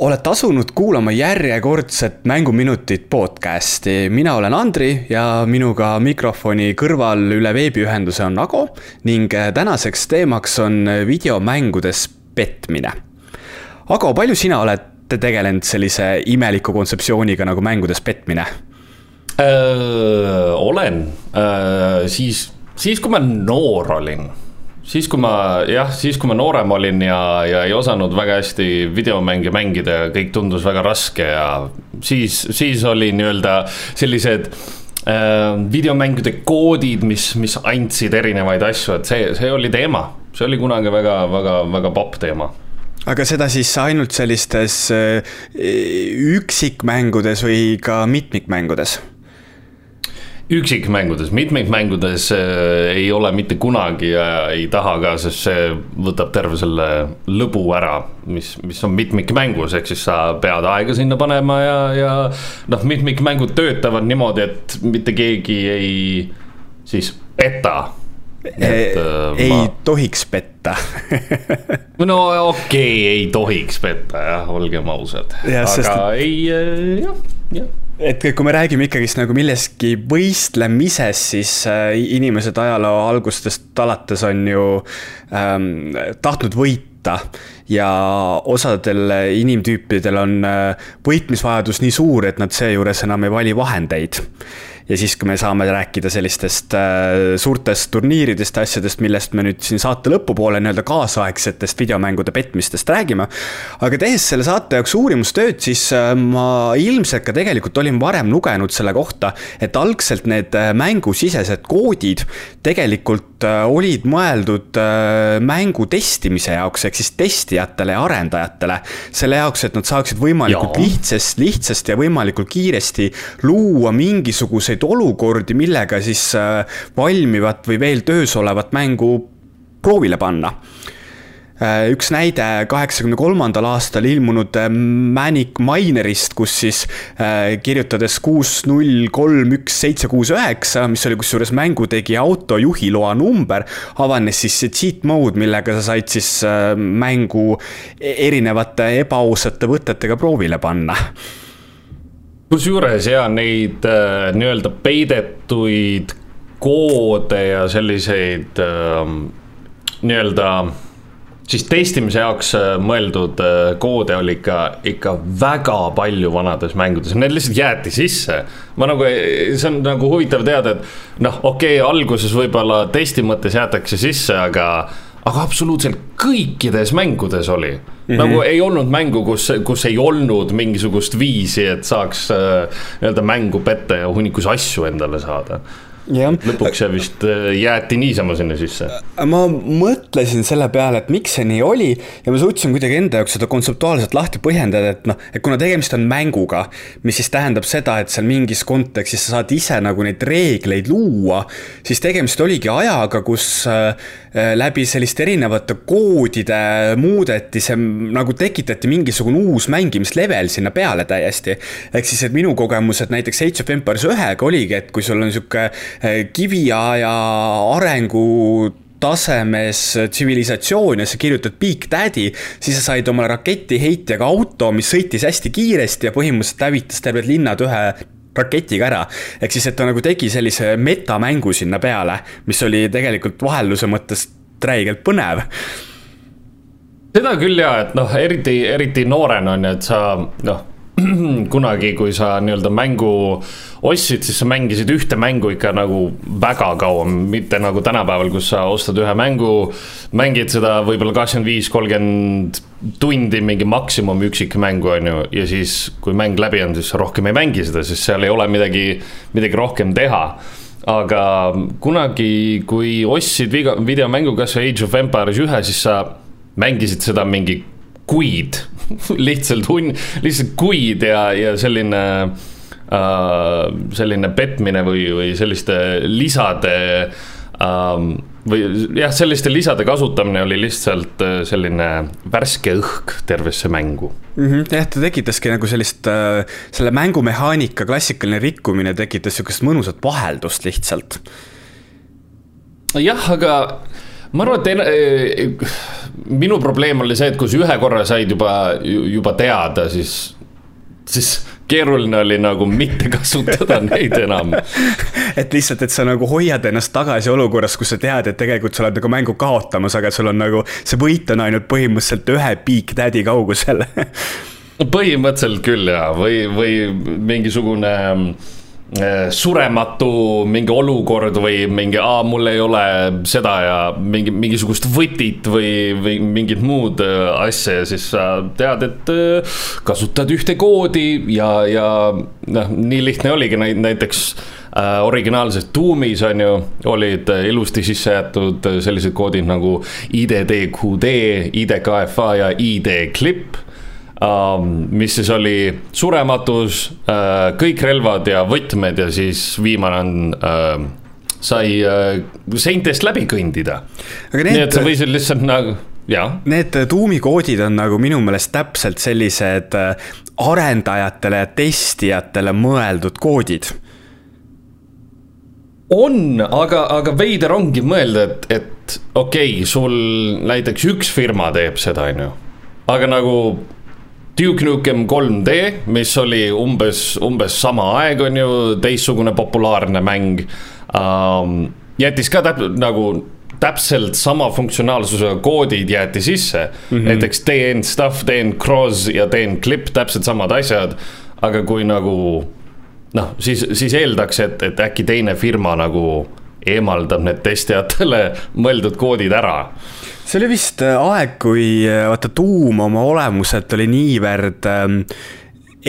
olete asunud kuulama järjekordset Mänguminutit podcasti. mina olen Andri ja minuga mikrofoni kõrval üle veebiühenduse on Ago ning tänaseks teemaks on videomängudes petmine. Ago, palju sina oled tegelenud sellise imeliku kontseptsiooniga nagu mängudes petmine? olen, siis, siis kui ma noor olin siis, kui ma jah, siis kui ma noorem olin ja, ja ei osanud väga hästi videomänge mängida ja kõik tundus väga raske ja siis, siis oli nii-öelda sellised äh, videomängude koodid, mis, mis andsid erinevaid asju, et see, see oli teema, see oli kunagi väga, väga, väga popp teema aga seda siis ainult sellistes äh, üksikmängudes või ka mitmikmängudes? Üksikmängudes, mitmikmängudes äh, ei ole mitte kunagi ja ei taha ka, sest see võtab terve selle lõbu ära, mis, mis on mitmikmängus, ehk siis sa pead aega sinna panema ja, ja noh, mitmikmängud töötavad niimoodi, et mitte keegi ei siis peta. Et äh, ei ma... tohiks petta. No okei okay,, ei tohiks petta jah, olgem ausad, aga sest... ei äh, jah, jah et kui me räägime ikkagist nagu millestki võistlemisest, siis äh, inimesed ajaloo algustest alates on ju ähm, tahtnud võita ja osadel inimtüüpidel on äh, võitmisvajadus nii suur, et nad seejuures enam ei vali vahendeid ja siis, kui me saame rääkida sellistest äh, suurtest turniiridest, asjadest, millest me nüüd siin saate lõpupoole nii-öelda kaasaegsetest videomängude petmistest räägime. aga tehes selle saate jaoks uurimustööd, siis äh, ma ilmselt ka tegelikult olin varem lugenud selle kohta, et algselt need äh, mängusisesed koodid tegelikult äh, olid mõeldud äh, mängu testimise jaoks, ehk siis testijatele ja arendajatele. selle jaoks, et nad saaksid võimalikult lihtsast, lihtsasti ja võimalikult kiiresti luua mingisuguseid olukordi, millega siis äh, valmivat või veel töös olevat mängu proovile panna üks näide kaheksakümne kolmandal aastal ilmunud äh, Manic Minerist, kus siis kirjutades kuus, null, kolm, üks, seitse, kuus, üheksa, mis oli kusjuures mängutegija auto juhiloa number, avanes siis see cheat mode, millega sa said siis mängu e-, erinevate ebaausate võtetega proovile panna. Kusjuures ja neid äh, nii-öelda peidetuid koode ja selliseid äh, nii-öelda siis testimise jaoks äh, mõeldud äh, koode oli ikka, ikka väga palju vanades mängudes, need lihtsalt jäeti sisse. ma nagu, see on nagu huvitav teada, et noh, okei okay,, alguses võib-olla testi mõttes jäetakse sisse, aga aga absoluutselt kõikides mängudes oli mm. -hmm. nagu ei olnud mängu, kus, kus ei olnud mingisugust viisi, et saaks äh, nii-öelda mängu petta ja hunnikus asju endale saada lõpuks see vist äh, jäeti niisama sinna sisse. ma mõtlesin selle peale, et miks see nii oli ja ma suutsin kuidagi enda jaoks seda kontseptuaalselt lahti põhjendada, et noh, et kuna tegemist on mänguga, mis siis tähendab seda, et seal mingis kontekstis sa saad ise nagu neid reegleid luua, siis tegemist oligi ajaga, kus äh, läbi selliste erinevate koodide muudeti see nagu tekitati mingisugune uus mängimislevel sinna peale täiesti. ehk siis, et minu kogemused näiteks Age of Empires ühega oligi, et kui sul on Eh, kiviaja arengu tasemes tsivilisatsioon ja sa kirjutad Big Daddy, siis sa said omale raketiheitjaga auto, mis sõitis hästi kiiresti ja põhimõtteliselt hävitas terved linnad ühe raketiga ära. ehk siis, et ta nagu tegi sellise metamängu sinna peale, mis oli tegelikult vaheluse mõttes räigelt põnev seda küll ja, et noh, eriti, eriti noorena on ju, et sa noh kunagi, kui sa nii-öelda mängu ostsid, siis sa mängisid ühte mängu ikka nagu väga kaua, mitte nagu tänapäeval, kus sa ostad ühe mängu, mängid seda võib-olla kakskümmend viis, kolmkümmend tundi mingi maksimum üksikmängu, on ju, ja siis, kui mäng läbi on, siis sa rohkem ei mängi seda, sest seal ei ole midagi, midagi rohkem teha. Aga kunagi, kui ostsid videomängu kasvõi Age of Empires ühe, siis sa mängisid seda mingi kuid lihtsalt hunn, lihtsalt kuid ja, ja selline äh, selline petmine või, või selliste lisade ähm, või jah, selliste lisade kasutamine oli lihtsalt äh, selline värske õhk tervesse mängu mm. -hmm. jah, ta tekitaski nagu sellist, äh, selle mängumehaanika klassikaline rikkumine tekitas sihukest mõnusat vaheldust lihtsalt. jah, aga ma arvan, et en, minu probleem oli see, et kui sa ühe korra said juba, juba teada, siis, siis keeruline oli nagu mitte kasutada neid enam. et lihtsalt, et sa nagu hoiad ennast tagasi olukorras, kus sa tead, et tegelikult sa oled nagu mängu kaotamas, aga sul on nagu, see võit on ainult põhimõtteliselt ühe Big Daddy kaugusel põhimõtteliselt küll ja, või, või mingisugune Äh, surematu mingi olukord või mingi, aa, mul ei ole seda ja mingi, mingisugust võtit või, või mingit muud äh, asja. Ja siis sa tead, et äh, kasutad ühte koodi ja, ja noh, nii lihtne oligi. Näiteks äh, originaalses Doomis on ju, olid ilusti sisse jäetud sellised koodid nagu IDDQD, IDKFA ja ID-Clip Um, mis siis oli surematus, uh, kõik relvad ja võtmed ja siis viimane on uh, sai uh, seintest läbi kõndida. Need... nii et sa võisid lihtsalt nagu, jaa. Need tuumikoodid on nagu minu meelest täpselt sellised arendajatele ja testijatele mõeldud koodid on, aga, aga veider ongi mõelda, et, et okei okay,, sul näiteks üks firma teeb seda, on ju. aga nagu Duke Nukem 3D, mis oli umbes, umbes sama aeg, on ju, teistsugune populaarne mäng um,. jättis ka täp-, nagu täpselt sama funktsionaalsusega koodid jäeti sisse mm. -hmm. näiteks DN stuff, DN cross ja DN clip, täpselt samad asjad. aga kui nagu noh, siis, siis eeldaks, et, et äkki teine firma nagu eemaldab need testijatele mõeldud koodid ära see oli vist äh, aeg, kui äh, vaata tuum oma olemuselt oli niivõrd ähm,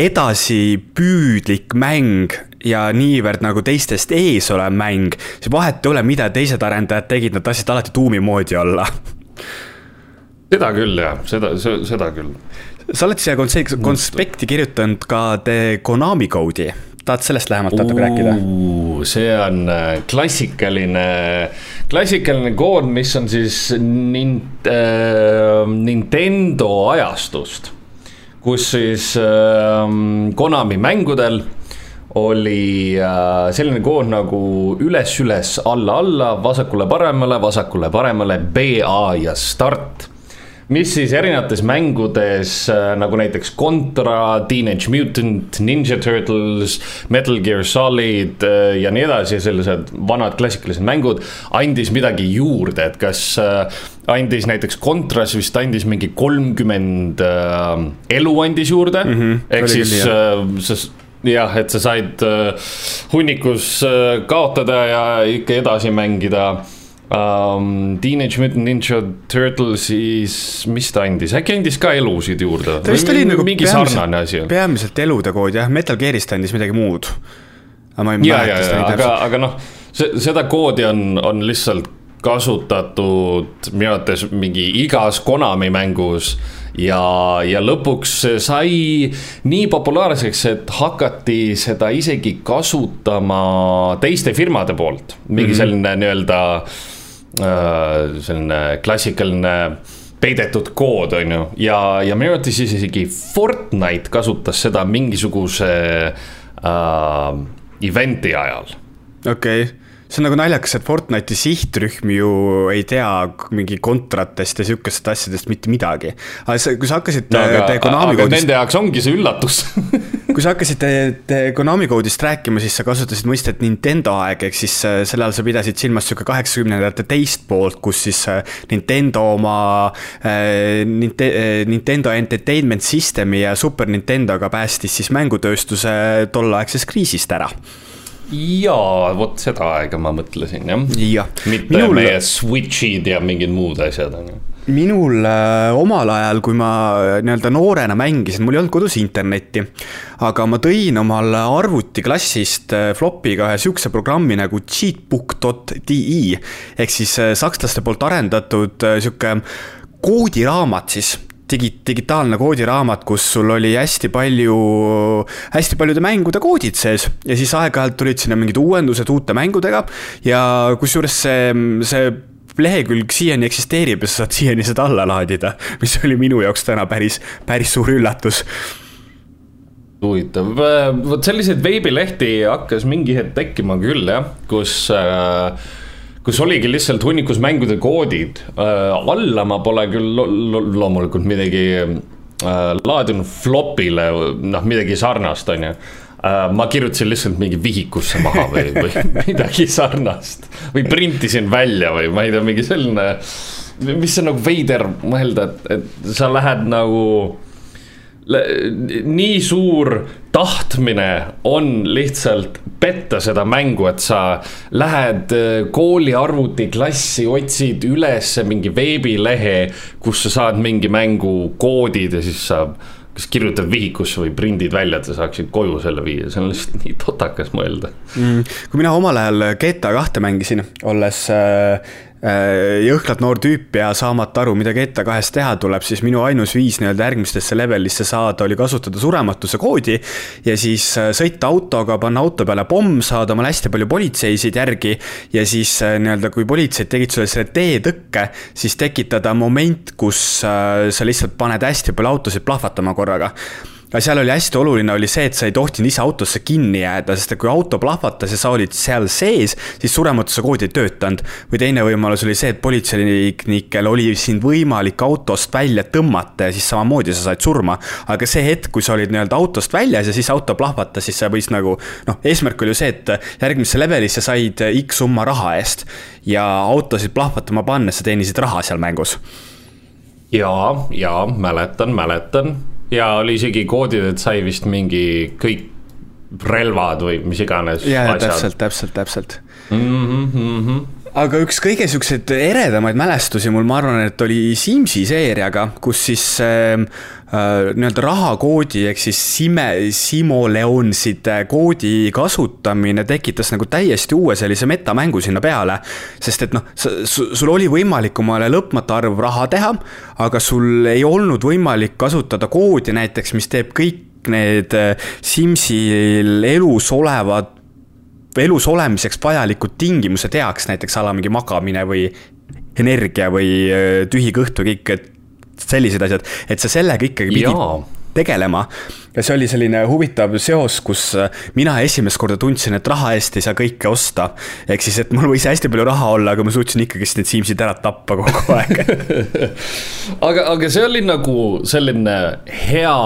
edasipüüdlik mäng ja niivõrd nagu teistest ees olev mäng, siis vahet ei ole, mida teised arendajad tegid, nad tahtsid alati tuumi moodi olla. seda küll jah, seda, seda küll. sa oled siia konspekti kirjutanud ka The Konami Code'i tahad sellest lähemalt natuke rääkida? see on äh, klassikaline, kood, mis on siis nint, äh, Nintendo ajastust. kus siis äh, Konami mängudel oli äh, selline kood nagu üles-üles, alla-alla, vasakule-paremale, vasakule-paremale, BA ja start mis siis erinevates mängudes äh, nagu näiteks Contra, Teenage Mutant, Ninja Turtles, Metal Gear Solid äh, ja nii edasi, sellised vanad klassikalised mängud, andis midagi juurde, et kas äh, andis näiteks Contras vist andis mingi kolmkümmend elu andis juurde? Mm, -hmm, ehk siis sa jah, et sa said hunnikus kaotada ja ikka edasi mängida um,. Teenage Mutant Ninja Turtles'is, mis ta andis, äkki andis ka elusid juurde? ta vist oli nagu mingi sarnane asi. peamiselt elude kood jah, Metal Gear'ist andis midagi muud. aga ma ei mäleta seda aga, aga noh, seda koodi on, on lihtsalt kasutatud minu arvates mingi igas Konami mängus ja, ja lõpuks sai nii populaarseks, et hakati seda isegi kasutama teiste firmade poolt. mingi mm -hmm. selline nii-öelda Äh, selline klassikaline peidetud kood, on ju, ja, ja minu arvates isegi Fortnite kasutas seda mingisuguse äh, event'i ajal. okei okay see on nagu naljakas, et Fortnite'i sihtrühm ju ei tea mingi kontratest ja sihukestest asjadest mitte midagi. aga see, kui sa hakkasid no, aga, Konami aga koodist... nende jaoks ongi see üllatus kui sa hakkasid Konami koodist rääkima, siis sa kasutasid mõistet Nintendo aeg, ehk siis äh, selle all sa pidasid silmas sihuke kaheksakümnendate teist poolt, kus siis äh, Nintendo oma äh, Nintendo Entertainment System'i ja Super Nintendoga päästis siis mängutööstuse tolleaegsest kriisist ära. Jaa, vot seda aega ma mõtlesin jah. Ja.. mitte minul... meie Switch'id ja mingid muud asjad on ju minul äh, omal ajal, kui ma äh, nii-öelda noorena mängisin, mul ei olnud kodus internetti. aga ma tõin omal arvutiklassist äh, flopiga ühe sihukese programmi nagu cheatbook.di ehk siis äh, sakslaste poolt arendatud äh, sihuke koodiraamat siis digi-, digitaalne koodiraamat, kus sul oli hästi palju, hästi paljude mängude koodid sees ja siis aeg-ajalt tulid sinna mingid uuendused uute mängudega ja kusjuures see, see lehekülg siiani eksisteerib ja sa saad siiani seda alla laadida, mis oli minu jaoks täna päris, päris suur üllatus huvitav, vot selliseid veebilehti hakkas mingi hetk tekkima küll jah, kus äh, kus oligi lihtsalt hunnikus mängude koodid äh,. alla ma pole küll lo lo loomulikult midagi äh, laadinud flopile, noh midagi sarnast, on ju äh, ma kirjutasin lihtsalt mingi vihikusse maha või, või midagi sarnast. Või printisin välja või ma ei tea, mingi selline, mis on nagu veider mõelda, et, et sa lähed nagu nii suur tahtmine on lihtsalt petta seda mängu, et sa lähed äh, kooli arvutiklassi, otsid üles mingi veebilehe, kus sa saad mingi mängu koodid ja siis sa kas kirjutad vihikusse või prindid välja, et sa saaksid koju selle viia, see on lihtsalt nii totakas mõelda mm,. kui mina omal ajal GTA kahte mängisin, olles äh, jõhkralt noor tüüp ja saamata aru, mida GTA kahes teha tuleb, siis minu ainus viis nii-öelda järgmistesse levelisse saada oli kasutada surematuse koodi. ja siis äh, sõita autoga, panna auto peale pomm, saada omale hästi palju politseisid järgi. ja siis äh, nii-öelda, kui politseid tegid sulle selle teetõkke, siis tekitada moment, kus sa lihtsalt paned hästi palju autosid plahvatama korraga aga seal oli hästi oluline, oli see, et sa ei tohtinud ise autosse kinni jääda, sest et kui auto plahvatas ja sa olid seal sees, siis surematuse kood ei töötanud. või teine võimalus oli see, et politseinikel oli sind võimalik autost välja tõmmata ja siis samamoodi sa said surma. aga see hetk, kui sa olid nii-öelda autost väljas ja siis auto plahvatas, siis sa võis nagu noh, eesmärk oli ju see, et järgmisse levelisse said X summa raha eest ja autosid plahvatama pannes sa teenisid raha seal mängus ja, ja mäletan, mäletan ja oli isegi koodid, et sai vist mingi kõik relvad või mis iganes. ja, ja täpselt, täpselt, täpselt mm. -hmm. aga üks kõige siukseid eredamaid mälestusi mul, ma arvan, et oli Simsi seeriaga, kus siis äh, nii-öelda rahakoodi ehk siis sime, simoleonside koodi kasutamine tekitas nagu täiesti uue sellise metamängu sinna peale. sest et noh, sul oli võimalik omale lõpmatu arv raha teha, aga sul ei olnud võimalik kasutada koodi näiteks, mis teeb kõik need äh, Simsil elus olevad, elus olemiseks vajalikud tingimused heaks, näiteks ala mingi magamine või energia või äh, tühi kõht või kõik sellised asjad, et sa sellega ikkagi pidid Jaa. tegelema. ja see oli selline huvitav seos, kus äh, mina esimest korda tundsin, et raha eest ei saa kõike osta. ehk siis, et mul võis hästi palju raha olla, aga ma suutsin ikkagist need Simsid ära tappa kogu aeg aga, aga see oli nagu selline hea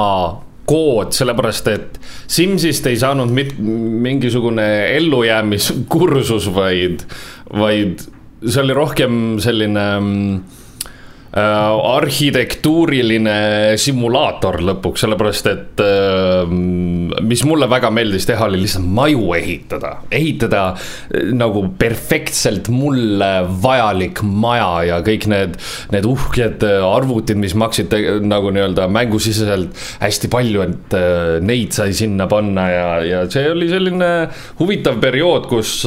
kood, sellepärast et Simsist ei saanud mit-, mingisugune ellujäämiskursus, vaid, vaid see oli rohkem selline mm, arhitektuuriline simulaator lõpuks, sellepärast et äh, mis mulle väga meeldis teha, oli lihtsalt maju ehitada. ehitada äh, nagu perfektselt mulle vajalik maja ja kõik need, need uhked arvutid, mis maksid nagu nii-öelda mängusiseselt hästi palju, et neid sai sinna panna ja, ja see oli selline huvitav periood, kus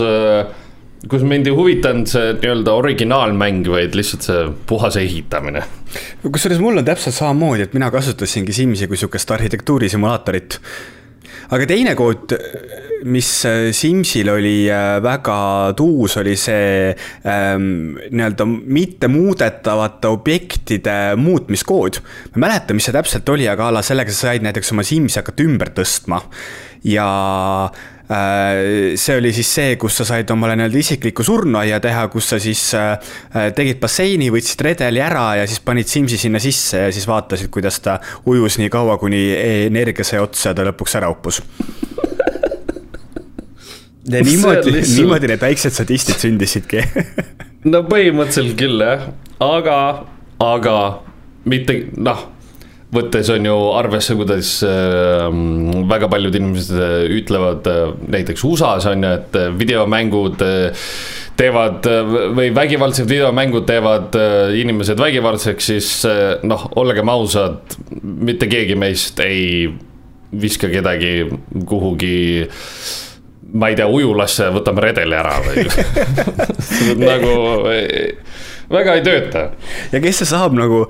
kus mind ei huvitanud see nii-öelda originaalmäng, vaid lihtsalt see puhas ehitamine. kusjuures mul on täpselt samamoodi, et mina kasutasingi Simsi kui sihukest arhitektuurisimulaatorit. aga teine kood, mis Simsil oli äh, väga tuus, oli see ähm, nii-öelda mittemuudetavate objektide muutmiskood. ma ei mäleta, mis see täpselt oli, aga a la sellega sa said näiteks oma Simsi hakata ümber tõstma ja Äh, see oli siis see, kus sa said omale nii-öelda isikliku surnuaia teha, kus sa siis äh, tegid basseini, võtsid redeli ära ja siis panid Simsi sinna sisse ja siis vaatasid, kuidas ta ujus nii kaua, kuni energia sai otsa ja ta lõpuks ära uppus. Ja niimoodi, niimoodi need väiksed sadistid sündisidki. No põhimõtteliselt küll jah, aga, aga mitte noh võttes on ju arvesse, kuidas äh, väga paljud inimesed äh, ütlevad äh, näiteks USA-s on ju, et äh, videomängud teevad või vägivaldsed videomängud teevad inimesed vägivaldseks, siis noh, olgem ausad, mitte keegi meist ei viska kedagi kuhugi ma ei tea, ujulasse, võtame redeli ära või nagu väga ei tööta. ja kes see saab nagu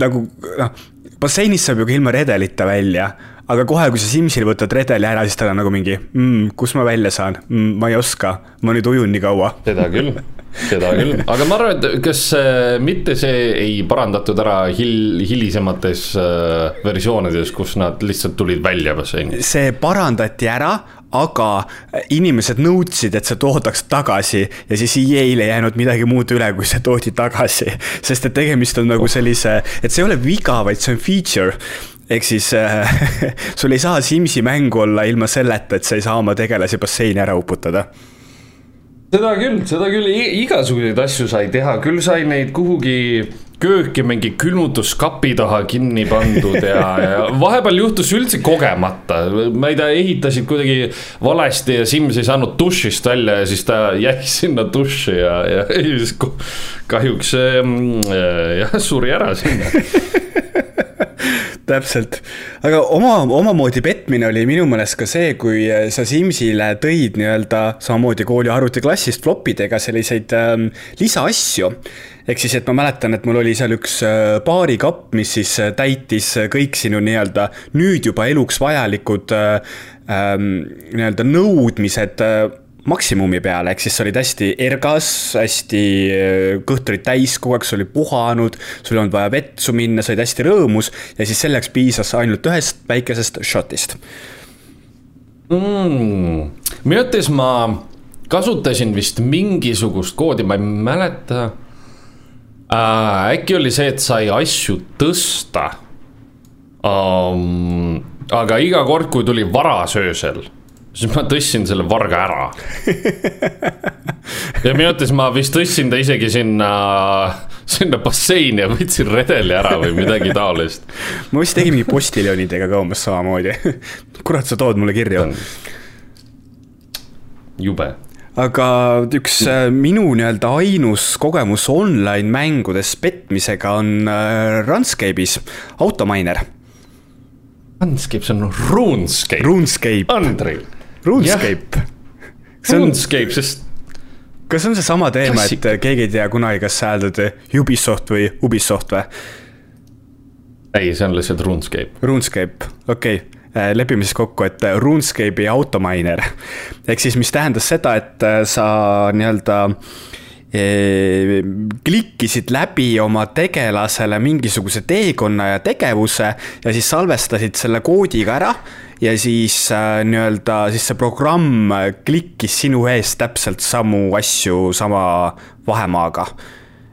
nagu noh, basseinis saab ju ka ilma redelita välja, aga kohe, kui sa Simsil võtad redeli ära, siis tal on nagu mingi mm,, kus ma välja saan mm,, ma ei oska, ma nüüd ujun nii kaua. seda küll seda küll, aga ma arvan, et kas äh, mitte see ei parandatud ära hil-, hilisemates äh, versioonides, kus nad lihtsalt tulid välja basseinis? see parandati ära, aga inimesed nõudsid, et see toodaks tagasi ja siis EA-le ei jäänud midagi muud üle, kui see toodi tagasi. sest et tegemist on nagu sellise, et see ei ole viga, vaid see on feature. Ehk siis äh, sul ei saa Simsi mängu olla ilma selleta, et sa ei saa oma tegelasi basseini ära uputada. Seda küll, seda küll, igasuguseid asju sai teha, küll sai neid kuhugi kööki mingi külmutuskapi taha kinni pandud ja, ja vahepeal juhtus üldse kogemata. ma ei tea, ehitasid kuidagi valesti ja Sims ei saanud dušist välja ja siis ta jäi sinna duši ja, ja, siis kahjuks mm, jah, suri ära sinna täpselt, aga oma, omamoodi petmine oli minu meelest ka see, kui sa Simsile tõid nii-öelda samamoodi kooli arvutiklassist flopidega selliseid ähm, lisaasju. ehk siis, et ma mäletan, et mul oli seal üks äh, baarikapp, mis siis äh, täitis kõik sinu nii-öelda nüüd juba eluks vajalikud äh, ähm, nii-öelda nõudmised äh, maksimumi peale, ehk siis sa olid hästi ergas, hästi äh, kõht oli täis, kogu aeg sa olid puhanud, sul ei olnud vaja vetsu minna, sa olid hästi rõõmus ja siis selleks piisas ainult ühest väikesest shot'ist mm,. minu arvates ma kasutasin vist mingisugust koodi, ma ei mäleta äh,. äkki oli see, et sai asju tõsta um,. aga iga kord, kui tuli varasöösel siis ma tõstsin selle varga ära. ja minu arvates ma vist tõstsin ta isegi sinna, sinna basseini ja võtsin redeli ära või midagi taolist. ma vist tegin mingi postiljonidega ka umbes samamoodi. kurat, sa tood mulle kirju. jube aga üks äh, minu nii-öelda ainus kogemus online mängudes petmisega on äh, Runscape'is, Automainer. Runscape, see on RuneScape. RuneScape. Andrei RuneScape. RuneScape, sest. kas on seesama teema, et keegi ei tea kunagi, kas sa hääldad Ubisoft või Ubisoft või? ei, see on lihtsalt RuneScape. RuneScape, okei okay äh, lepime siis kokku, et RuneScape'i automainer. ehk siis, mis tähendas seda, et äh, sa nii-öelda e, klikkisid läbi oma tegelasele mingisuguse teekonna ja tegevuse ja siis salvestasid selle koodiga ära ja siis äh, nii-öelda siis see programm klikkis sinu eest täpselt samu asju sama vahemaaga.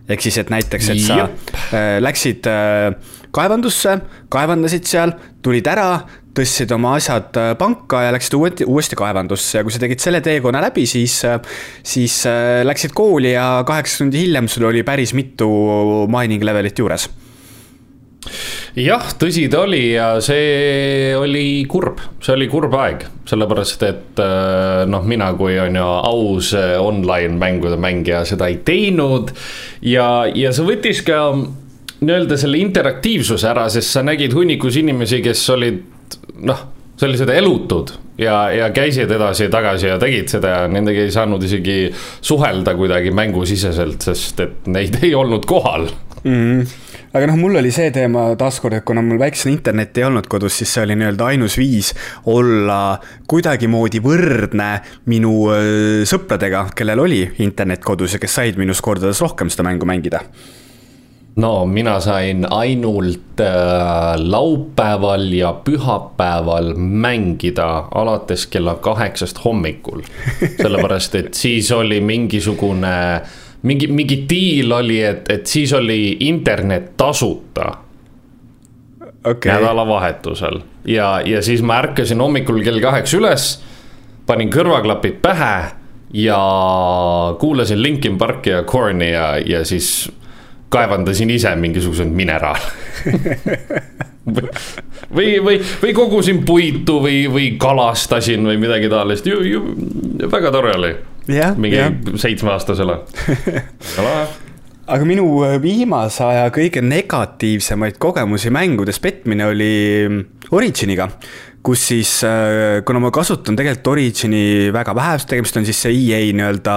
ehk siis, et näiteks, et sa äh, läksid äh, kaevandusse, kaevandasid seal, tulid ära, tõstsid oma asjad äh, panka ja läksid uuesti, uuesti kaevandusse. Ja kui sa tegid selle teekonna läbi, siis, äh, siis äh, läksid kooli ja kaheksa tundi hiljem sul oli päris mitu mining levelit juures jah, tõsi ta oli ja see oli kurb, see oli kurb aeg, sellepärast et äh, noh, mina kui on ju aus äh, online mängude mängija seda ei teinud. ja, ja see võttis ka nii-öelda selle interaktiivsuse ära, sest sa nägid hunnikus inimesi, kes olid noh sellised elutud ja, ja käisid edasi ja tagasi ja tegid seda ja nendega ei saanud isegi suhelda kuidagi mängusiseselt, sest et neid ei olnud kohal mm. -hmm aga noh, mul oli see teema taaskord, et kuna mul väiksel internetti ei olnud kodus, siis see oli nii-öelda ainus viis olla kuidagimoodi võrdne minu sõpradega, kellel oli internet kodus ja kes said minust kordades rohkem seda mängu mängida no mina sain ainult äh, laupäeval ja pühapäeval mängida alates kella kaheksast hommikul. sellepärast, et siis oli mingisugune äh, mingi, mingi diil oli, et, et siis oli internet tasuta okay.. nädalavahetusel. Ja, ja siis ma ärkasin hommikul kell kaheksa üles, panin kõrvaklapid pähe ja kuulasin Linkin Parki ja Korni ja, ja siis kaevandasin ise mingisuguseid mineraale või, või, või kogusin puitu või, või kalastasin või midagi taolist, ju, ju väga tore oli. Mingi seitsmeaastasele. Aga minu äh, viimase aja kõige negatiivsemaid kogemusi mängudes petmine oli mm, Originiga kus siis, äh, kuna ma kasutan tegelikult Origini väga vähe, tegemist on siis see EA nii-öelda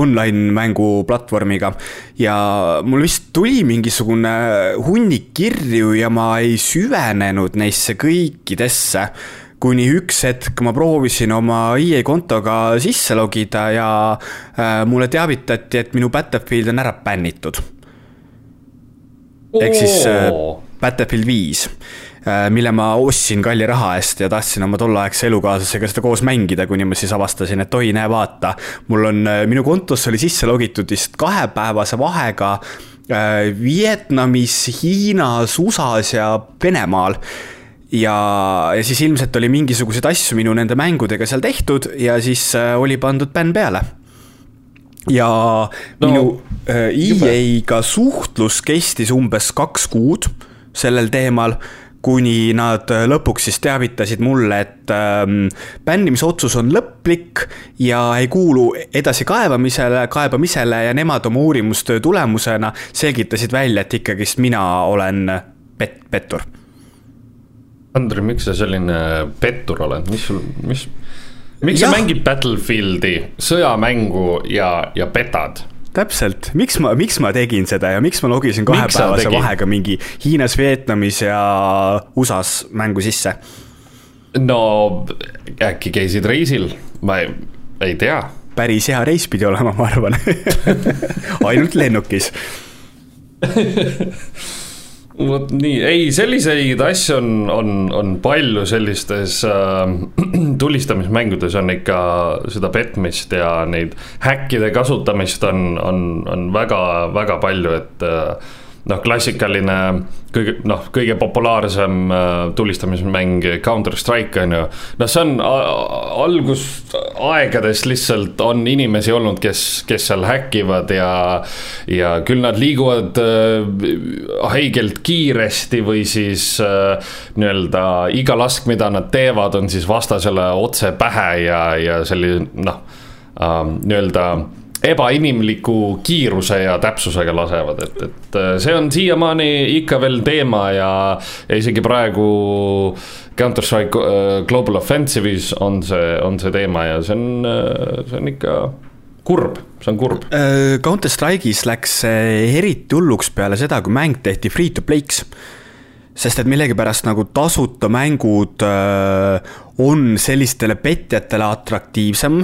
online mänguplatvormiga. ja mul vist tuli mingisugune hunnik kirju ja ma ei süvenenud neisse kõikidesse kuni üks hetk ma proovisin oma EA kontoga sisse logida ja äh, mulle teavitati, et minu Battlefield on ära bännitud. ehk siis äh, Battlefield viis mille ma ostsin kalli raha eest ja tahtsin oma tolleaegse elukaaslasega seda koos mängida, kuni ma siis avastasin, et oi, näe, vaata. mul on, minu kontosse oli sisse logitud vist kahepäevase vahega Vietnamis, Hiinas, USA-s ja Venemaal ja, ja siis ilmselt oli mingisuguseid asju minu nende mängudega seal tehtud ja siis äh, oli pandud bänn peale. ja no, minu äh, EA-ga suhtlus kestis umbes kaks kuud sellel teemal kuni nad äh, lõpuks siis teavitasid mulle, et ähm, bännimisotsus on lõplik ja ei kuulu edasikaebamisele, kaebamisele ja nemad oma uurimustöö tulemusena selgitasid välja, et ikkagist mina olen pet-, pettur Andrei, miks sa selline pettur oled, mis sul, mis, miks ja. sa mängid Battlefieldi, sõjamängu ja, ja petad? täpselt, miks ma, miks ma tegin seda ja miks ma logisin kahepäevase vahega mingi Hiinas, Vietnamis ja USA-s mängu sisse? no äkki käisid reisil, ma ei, ei tea. päris hea reis pidi olema, ma arvan ainult lennukis vot nii, ei selliseid asju on, on, on palju sellistes äh, tulistamismängudes on ikka seda petmist ja neid häkkide kasutamist on, on, on väga, väga palju, et äh, noh, klassikaline kõige noh, kõige populaarsem äh, tulistamismäng Counter Strike on ju. noh, see on algusaegadest lihtsalt on inimesi olnud, kes, kes seal häkivad ja. ja küll nad liiguvad äh, haigelt kiiresti või siis äh, nii-öelda iga lask, mida nad teevad, on siis vastasele otse pähe ja, ja selline noh nii-öelda ebainimliku kiiruse ja täpsusega lasevad, et, et äh, see on siiamaani ikka veel teema ja, ja isegi praegu Counter-Strike äh, Global Offensive'is on see, on see teema ja see on, äh, see on ikka kurb, see on kurb. Counter-Strike'is läks eriti hulluks peale seda, kui mäng tehti free to play'ks sest et millegipärast nagu tasuta mängud on sellistele petjatele atraktiivsem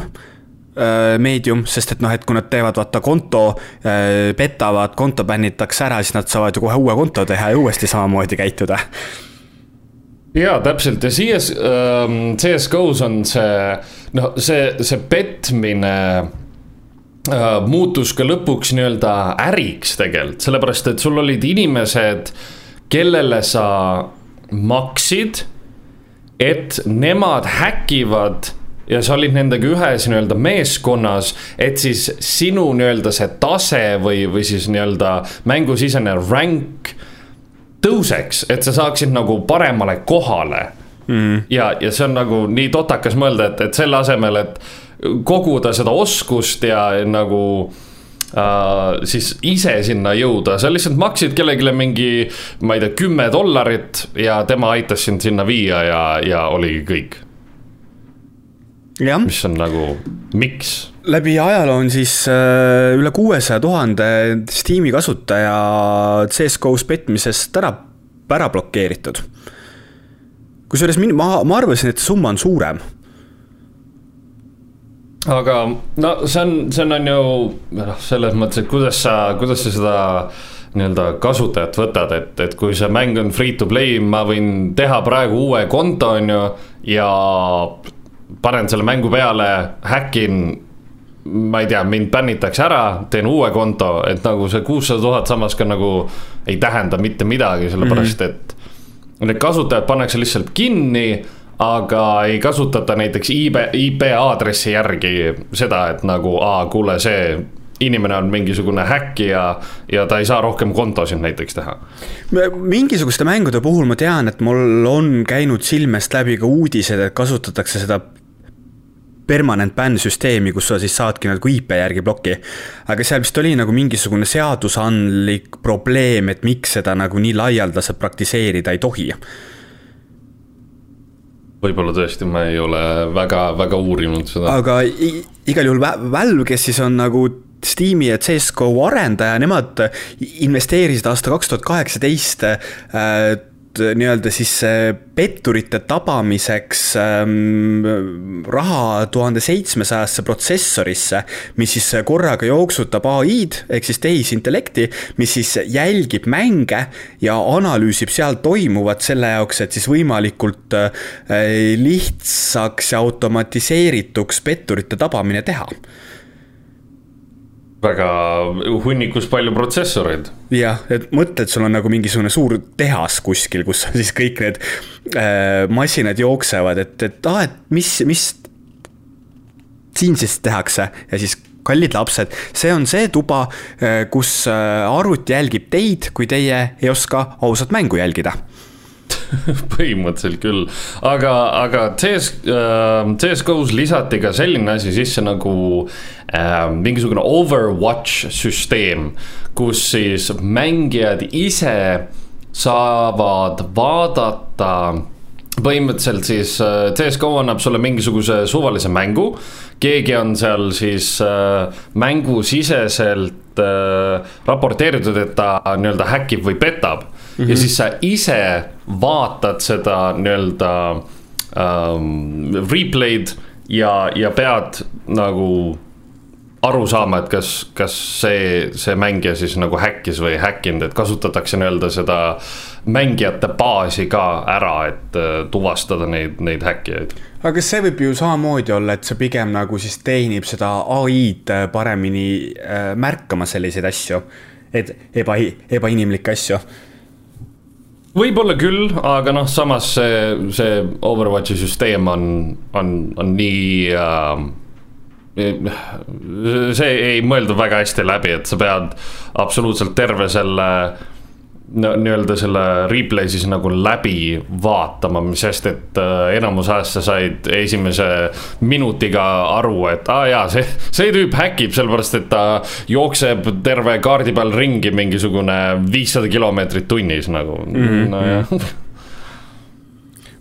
meedium, sest et noh, et kui nad teevad vaata konto, äh, petavad, konto bännitakse ära, siis nad saavad ju kohe uue konto teha ja uuesti samamoodi käituda. ja täpselt ja CS, ähm, CS GO-s on see, noh, see, see petmine äh, muutus ka lõpuks nii-öelda äriks tegelikult, sellepärast et sul olid inimesed, kellele sa maksid, et nemad häkivad ja sa olid nendega ühes nii-öelda meeskonnas, et siis sinu nii-öelda see tase või, või siis nii-öelda mängusisene rank tõuseks, et sa saaksid nagu paremale kohale. Mm.. ja, ja see on nagu nii totakas mõelda, et, et selle asemel, et koguda seda oskust ja nagu Uh, siis ise sinna jõuda, sa lihtsalt maksid kellelegi mingi, ma ei tea, kümme dollarit ja tema aitas sind sinna viia ja, ja oligi kõik mis on nagu, miks? läbi ajaloo on siis äh, üle kuuesaja tuhande Steam'i kasutaja CS-GO-s petmisest ära, ära blokeeritud. kusjuures ma, ma arvasin, et summa on suurem. aga no see on, see on ju noh, selles mõttes, et kuidas sa, kuidas sa seda nii-öelda kasutajat võtad, et, et kui see mäng on free to play, ma võin teha praegu uue konto, on ju, ja panen selle mängu peale, häkin ma ei tea, mind bännitakse ära, teen uue konto, et nagu see kuussada tuhat samas ka nagu ei tähenda mitte midagi, sellepärast mm -hmm. et need kasutajad pannakse lihtsalt kinni, aga ei kasutata näiteks IP, IP aadressi järgi seda, et nagu, aa, kuule, see inimene on mingisugune häkkija ja ta ei saa rohkem kontosid näiteks teha. mingisuguste mängude puhul ma tean, et mul on käinud silmest läbi ka uudised, et kasutatakse seda permanent band süsteemi, kus sa siis saadki nagu IP järgi ploki. aga seal vist oli nagu mingisugune seadusandlik probleem, et miks seda nagu nii laialdaselt praktiseerida ei tohi. võib-olla tõesti, ma ei ole väga, väga uurinud seda. aga igal juhul Valve, kes siis on nagu Steam'i ja CSGO arendaja, nemad investeerisid aasta kaks tuhat kaheksateist äh, nii-öelda siis petturite tabamiseks ähm, raha tuhande seitsmesajasse protsessorisse, mis siis korraga jooksutab ai-d ehk siis tehisintellekti, mis siis jälgib mänge ja analüüsib seal toimuvat selle jaoks, et siis võimalikult äh, lihtsaks ja automatiseerituks petturite tabamine teha väga hunnikus palju protsessoreid. jah, et mõtled, sul on nagu mingisugune suur tehas kuskil, kus on siis kõik need äh, masinad jooksevad, et, et aa ah,, et mis, mis siin siis tehakse ja siis kallid lapsed, see on see tuba, äh, kus äh, arvuti jälgib teid, kui teie ei oska ausat mängu jälgida põhimõtteliselt küll, aga, aga CS äh,, CS-GO-s lisati ka selline asi sisse nagu äh, mingisugune Overwatch süsteem, kus siis mängijad ise saavad vaadata põhimõtteliselt siis äh, CS-GO annab sulle mingisuguse suvalise mängu. keegi on seal siis äh, mängusiseselt äh, raporteeritud, et ta nii-öelda häkib või petab mm. -hmm. ja siis sa ise vaatad seda nii-öelda um, replay'd ja, ja pead nagu aru saama, et kas, kas see, see mängija siis nagu häkkis või ei häkkinud, et kasutatakse nii-öelda seda mängijate baasi ka ära, et uh, tuvastada neid, neid häkkijaid. aga see võib ju samamoodi olla, et see pigem nagu siis teenib seda ai-d paremini äh, märkama selliseid asju, et eba, ebainimlikke asju võib-olla küll, aga noh, samas see, see Overwatchi süsteem on, on, on nii äh, see ei mõeldud väga hästi läbi, et sa pead absoluutselt terve selle no nii-öelda selle replay siis nagu läbi vaatama, mis sest, et äh, enamus ajast sa said esimese minutiga aru, et aa ah, jaa, see, see tüüp häkib, sellepärast et ta jookseb terve kaardi peal ringi mingisugune viissada kilomeetrit tunnis nagu mm, -hmm. nojah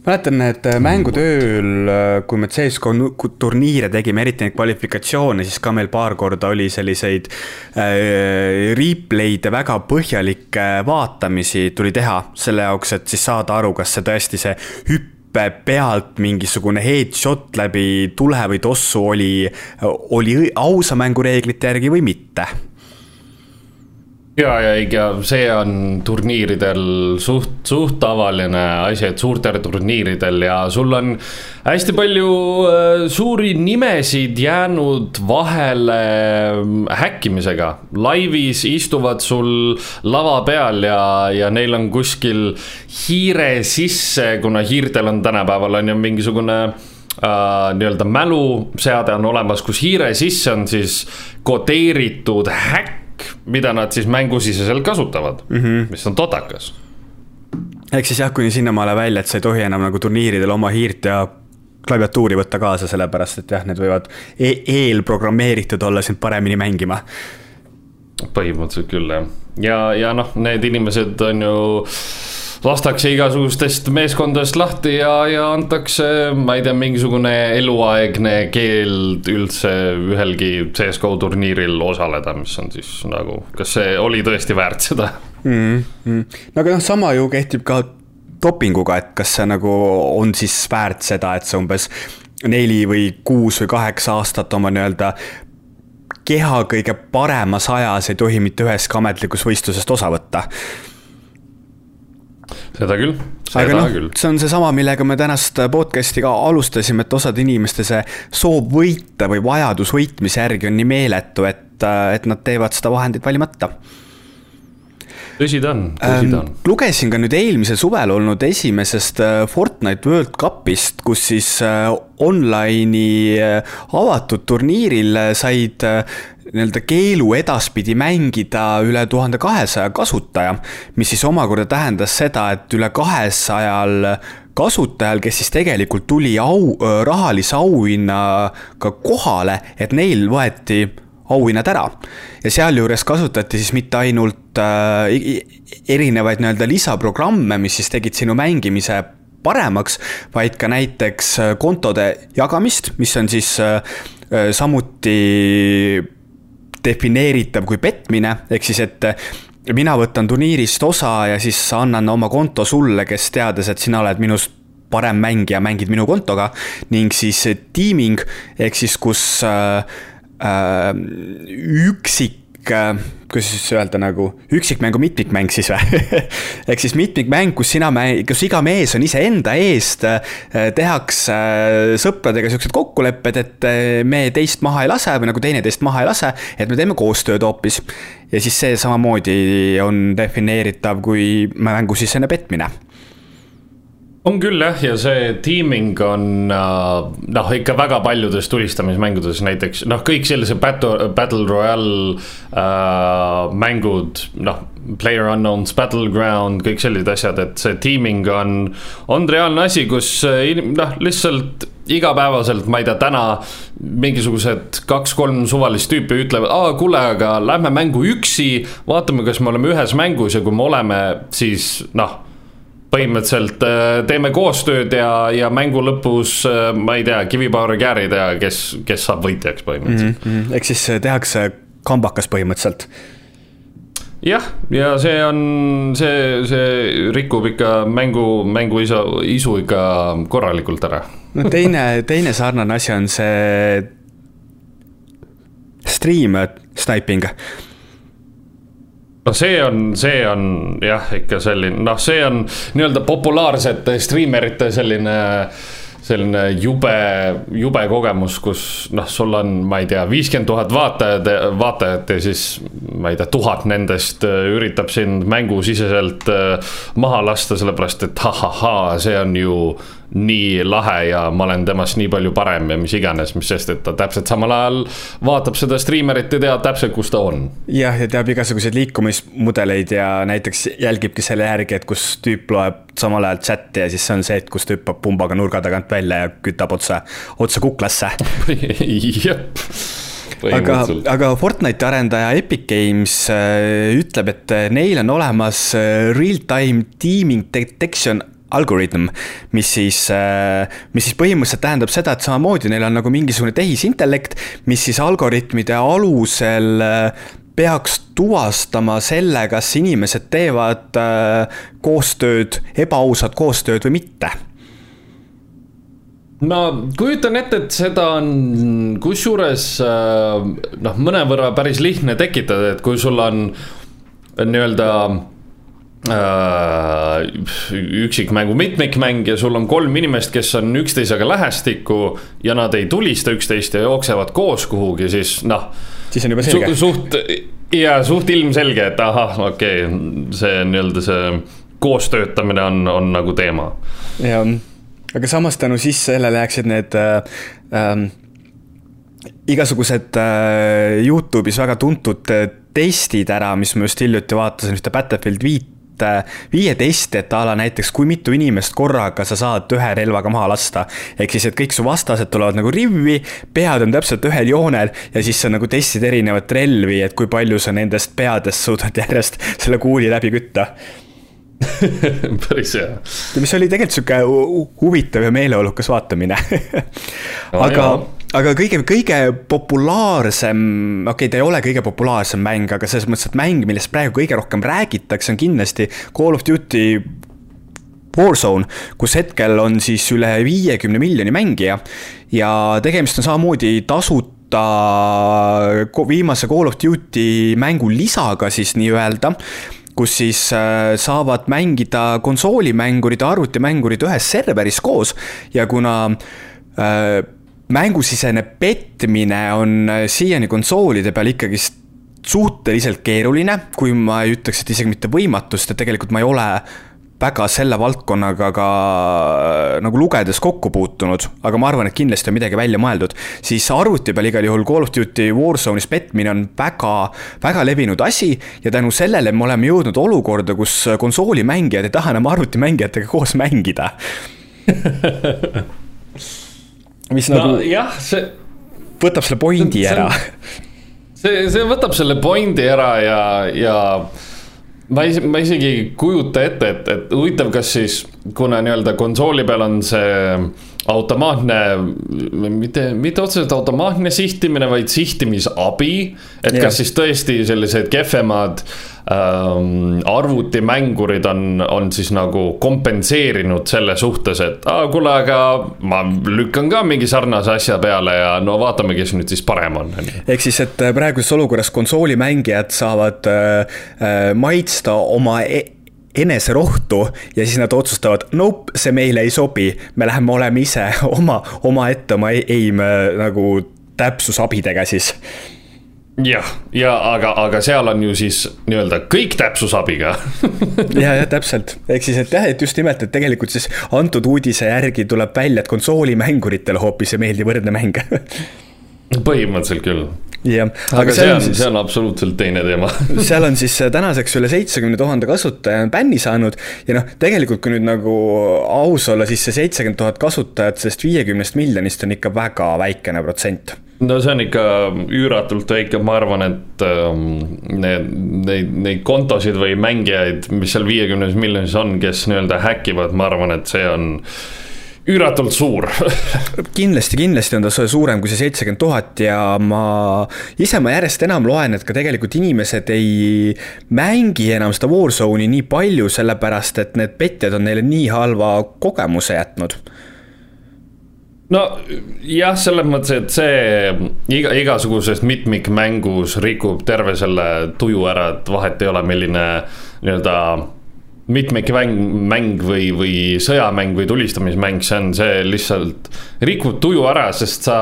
mäletan, et äh, mängutööl, äh, kui me CSGO turniire tegime, eriti neid kvalifikatsioone, siis ka meil paar korda oli selliseid äh, replay'de väga põhjalikke vaatamisi tuli teha selle jaoks, et siis saada aru, kas see tõesti see hüppe pealt mingisugune headshot läbi tule või tossu oli, oli ausa mängureeglite järgi või mitte ja, ja ikka see on turniiridel suht, suht tavaline asi, et suurtel turniiridel ja sul on hästi palju äh, suuri nimesid jäänud vahele äh, häkkimisega. laivis istuvad sul lava peal ja, ja neil on kuskil hiire sisse, kuna hiirtel on tänapäeval on ju mingisugune Uh, nii-öelda mäluseade on olemas, kus hiire sisse on siis kodeeritud häkk mida nad siis mängusiseselt kasutavad mm, -hmm. mis on totakas. ehk siis jah, kuni sinnamaale välja, et sa ei tohi enam nagu turniiridel oma hiirt ja klaviatuuri võtta kaasa, sellepärast et jah, need võivad e eelprogrammeeritud olla sind paremini mängima. põhimõtteliselt küll jah, ja, ja noh, need inimesed on ju lastakse igasugustest meeskondadest lahti ja, ja antakse, ma ei tea, mingisugune eluaegne keeld üldse ühelgi CS-GO turniiril osaleda, mis on siis nagu, kas see oli tõesti väärt seda mm? -hmm. no aga noh, sama ju kehtib ka dopinguga, et kas see nagu on siis väärt seda, et sa umbes neli või kuus või kaheksa aastat oma nii-öelda keha kõige paremas ajas ei tohi mitte üheski ametlikus võistlusest osa võtta seda küll, seda no, küll. see on seesama, millega me tänast podcast'i ka alustasime, et osade inimeste see soov võita või vajadus võitmise järgi on nii meeletu, et, et nad teevad seda vahendit valimata tõsi ta on, tõsi ta on. Ähm, lugesin ka nüüd eelmisel suvel olnud esimesest äh, Fortnite World Cupist, kus siis äh, online'i äh, avatud turniiril said nii-öelda keelu edaspidi mängida üle tuhande kahesaja kasutaja, mis siis omakorda tähendas seda, et üle kahesajal kasutajal, kes siis tegelikult tuli au, rahalise auhinnaga kohale, et neil võeti auhinnad ära. ja sealjuures kasutati siis mitte ainult äh, erinevaid nii-öelda lisaprogramme, mis siis tegid sinu mängimise paremaks, vaid ka näiteks äh, kontode jagamist, mis on siis äh, samuti defineeritav kui petmine, ehk siis, et mina võtan turniirist osa ja siis annan oma konto sulle, kes teades, et sina oled minust parem mängija, mängid minu kontoga. ning siis tiiming ehk siis, kus äh, äh, üksik äh, kuidas siis öelda nagu üksikmängu mitmikmäng siis või ehk siis mitmikmäng, kus sina, kus iga mees on iseenda eest, äh, tehakse äh, sõpradega siuksed kokkulepped, et me teist maha ei lase või nagu teine teist maha ei lase, et me teeme koostööd hoopis. ja siis see samamoodi on defineeritav kui mängusisene petmine on küll jah, ja see teaming on noh, ikka väga paljudes tulistamismängudes näiteks noh, kõik sellised battle, battle royale äh, mängud, noh. Player unknown's battleground, kõik sellised asjad, et see teaming on, on reaalne asi, kus noh, lihtsalt igapäevaselt, ma ei tea, täna mingisugused kaks-kolm suvalist tüüpi ütlevad, aa kuule, aga lähme mängu üksi, vaatame, kas me oleme ühes mängus ja kui me oleme, siis noh põhimõtteliselt äh, teeme koostööd ja, ja mängu lõpus äh, ma ei tea, kivipaari käärid ja kes, kes saab võitjaks põhimõtteliselt mm. -hmm. ehk siis äh, tehakse kambakas põhimõtteliselt jah, ja see on, see, see rikub ikka mängu, mängu isu, isu ikka korralikult ära. no teine, teine sarnane asi on see stream sniping no see on, see on jah, ikka selline, noh, see on nii-öelda populaarsete striimerite selline selline jube, jube kogemus, kus noh, sul on, ma ei tea, viiskümmend tuhat vaatajad, vaatajat ja siis ma ei tea, tuhat nendest äh, üritab sind mängusiseselt äh, maha lasta, sellepärast et ha-ha-ha, see on ju nii lahe ja ma olen temast nii palju parem ja mis iganes, mis sest, et ta täpselt samal ajal vaatab seda striimerit ja teab täpselt, kus ta on. jah, ja teab igasuguseid liikumismudeleid ja näiteks jälgibki selle järgi, et kus tüüp loeb samal ajal chat'i ja siis see on see, et kus ta hüppab pumbaga nurga tagant välja ja kütab otse, otse kuklasse. Jep. Aga, aga Fortnite'i arendaja Epic Games äh, ütleb, et neil on olemas äh, real-time teaming detection algoritm, mis siis, äh, mis siis põhimõtteliselt tähendab seda, et samamoodi neil on nagu mingisugune tehisintellekt, mis siis algoritmide alusel äh, peaks tuvastama selle, kas inimesed teevad äh, koostööd, ebaausat koostööd või mitte. Ma kujutan ette, et seda on kusjuures noh, mõnevõrra päris lihtne tekitada, et kui sul on nii-öelda üksikmängu mitmikmäng ja sul on kolm inimest, kes on üksteisega lähestikku ja nad ei tulista üksteist ja jooksevad koos kuhugi, siis noh. siis on juba selge su. suht ja suht ilmselge, et ahah, okei okay,, see nii-öelda see koostöötamine on, on nagu teema. jah, aga samas tänu siis sellele jääksid need äh, äh, igasugused äh, Youtube'is väga tuntud äh, testid ära, mis ma just hiljuti vaatasin ühte Battlefield viit Äh, viieteist, et a la näiteks kui mitu inimest korraga sa saad ühe relvaga maha lasta. ehk siis, et kõik su vastased tulevad nagu rivvi, pead on täpselt ühel joonel ja siis sa nagu testid erinevat relvi, et kui palju sa nendest peadest suudad järjest selle kuuli läbi kütta päris hea. mis oli tegelikult sihuke huvitav ja meeleolukas vaatamine aga aga kõige, kõige populaarsem, okei okay,, ta ei ole kõige populaarsem mäng, aga selles mõttes, et mäng, millest praegu kõige rohkem räägitakse, on kindlasti Call of Duty Warzone, kus hetkel on siis üle viiekümne miljoni mängija. Ja tegemist on samamoodi tasuta viimase Call of Duty mängu lisaga siis nii-öelda kus siis äh, saavad mängida konsoolimängurid ja arvutimängurid ühes serveris koos. Ja kuna äh, mängusisene petmine on äh, siiani konsoolide peal ikkagist suhteliselt keeruline, kui ma ei ütleks, et isegi mitte võimatu, sest et tegelikult ma ei ole väga selle valdkonnaga ka äh, nagu lugedes kokku puutunud, aga ma arvan, et kindlasti on midagi välja mõeldud. siis arvuti peal igal juhul Call of Duty Warzone'is petmine on väga, väga levinud asi ja tänu sellele me oleme jõudnud olukorda, kus konsoolimängijad ei taha enam arvutimängijatega koos mängida mis no, nagu jah, see. võtab selle pointi ära. see, see võtab selle pointi ära ja, ja ma ei, ma isegi ei kujuta ette, et, et huvitav, kas siis kuna nii-öelda konsooli peal on see automaatne, mitte, mitte otseselt automaatne sihtimine, vaid sihtimisabi. et yeah. kas siis tõesti sellised kehvemad ähm, arvutimängurid on, on siis nagu kompenseerinud selle suhtes, et aa, kuule, aga ma lükkan ka mingi sarnase asja peale ja no vaatame, kes nüüd siis parem on. ehk siis, et praeguses olukorras konsoolimängijad saavad äh, äh maitsta oma e eneserohtu ja siis nad otsustavad, nope, see meile ei sobi, me läheme oleme ise oma, omaette oma aim nagu täpsusabidega siis. Jah, ja aga, aga seal on ju siis nii-öelda kõik täpsusabiga. Ja, jah, täpselt, ehk siis, et jah, et just nimelt, et tegelikult siis antud uudise järgi tuleb välja, et konsoolimänguritele hoopis ei meeldi võrdne mäng põhimõtteliselt küll. Jah, aga see on, siis, see on absoluutselt teine teema. Seal on siis äh, tänaseks üle seitsmekümne tuhande kasutaja on bänni saanud ja noh, tegelikult kui nüüd nagu aus olla, siis see seitsekümmend tuhat kasutajat sellest viiekümnest miljonist on ikka väga väikene protsent. No see on ikka üüratult väike, ma arvan, et ähm, need, neid, neid kontosid või mängijaid, mis seal viiekümnes miljonis on, kes nii-öelda häkivad, ma arvan, et see on üüratult suur. Kindlasti, kindlasti on ta suurem kui see seitsekümmend tuhat ja ma, ise ma järjest enam loen, et ka tegelikult inimesed ei mängi enam seda Warzone'i nii palju, sellepärast et need petjad on neile nii halva kogemuse jätnud. No jah, selles mõttes, et see iga, igasuguses mitmikmängus rikub terve selle tuju ära, et vahet ei ole, milline nii-öelda mitmikmäng, mäng või, või sõjamäng või tulistamismäng, see on see lihtsalt rikub tuju ära, sest sa,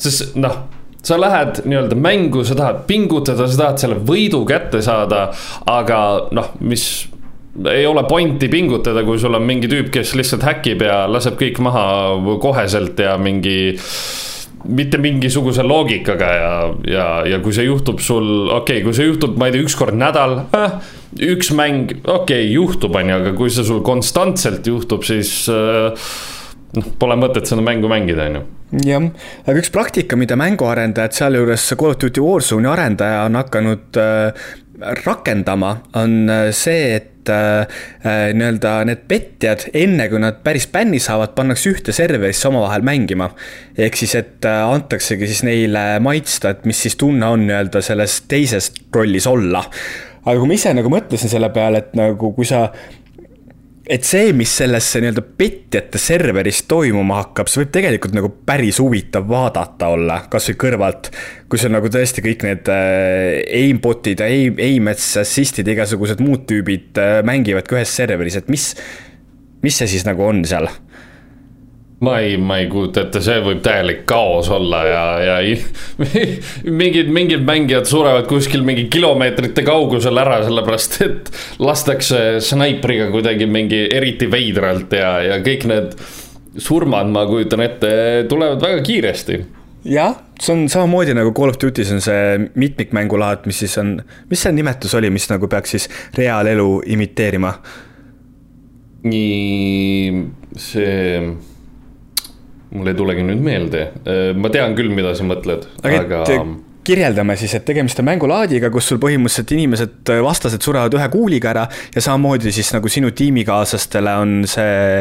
sest noh sa lähed nii-öelda mängu, sa tahad pingutada, sa tahad selle võidu kätte saada, aga noh, mis ei ole pointi pingutada, kui sul on mingi tüüp, kes lihtsalt häkib ja laseb kõik maha koheselt ja mingi mitte mingisuguse loogikaga ja, ja, ja kui see juhtub sul, okei okay,, kui see juhtub, ma ei tea, üks kord nädal äh,, üks mäng, okei okay,, juhtub, on ju, aga kui see sul konstantselt juhtub, siis äh, noh, pole mõtet seda mängu mängida, on ju. Jah, aga üks praktika, mida mänguarendajad, sealjuures Call of Duty Warzone'i arendaja on hakanud äh, rakendama, on see, et äh, äh, nii-öelda need petjad, enne kui nad päris bänni saavad, pannakse ühte serverisse omavahel mängima. ehk siis, et äh, antaksegi siis neile maitsta, et mis siis tunne on nii-öelda selles teises rollis olla. aga kui ma ise nagu mõtlesin selle peale, et nagu kui sa et see, mis sellesse nii-öelda petjate serveris toimuma hakkab, see võib tegelikult nagu päris huvitav vaadata olla, kasvõi kõrvalt. kui sul nagu tõesti kõik need äh, aimbot'id ja aim, aim'its, assist'id, igasugused muud tüübid äh, mängivadki ühes serveris, et mis, mis see siis nagu on seal ma ei, ma ei kujuta ette, see võib täielik kaos olla ja, ja mingid, mingid mängijad surevad kuskil mingi kilomeetrite kaugusel ära, sellepärast et lastakse snaipriga kuidagi mingi eriti veidralt ja, ja kõik need surmad, ma kujutan ette, tulevad väga kiiresti jah, see on samamoodi nagu Call of Duty's on see mitmikmängulaad, mis siis on, mis see nimetus oli, mis nagu peaks siis reaalelu imiteerima? nii, see mul ei tulegi nüüd meelde, äh, ma tean küll, mida sa mõtled, aga, aga kirjeldame siis, et tegemist on mängulaadiga, kus sul põhimõtteliselt inimesed, äh, vastased surevad ühe kuuliga ära ja samamoodi siis nagu sinu tiimikaaslastele on see,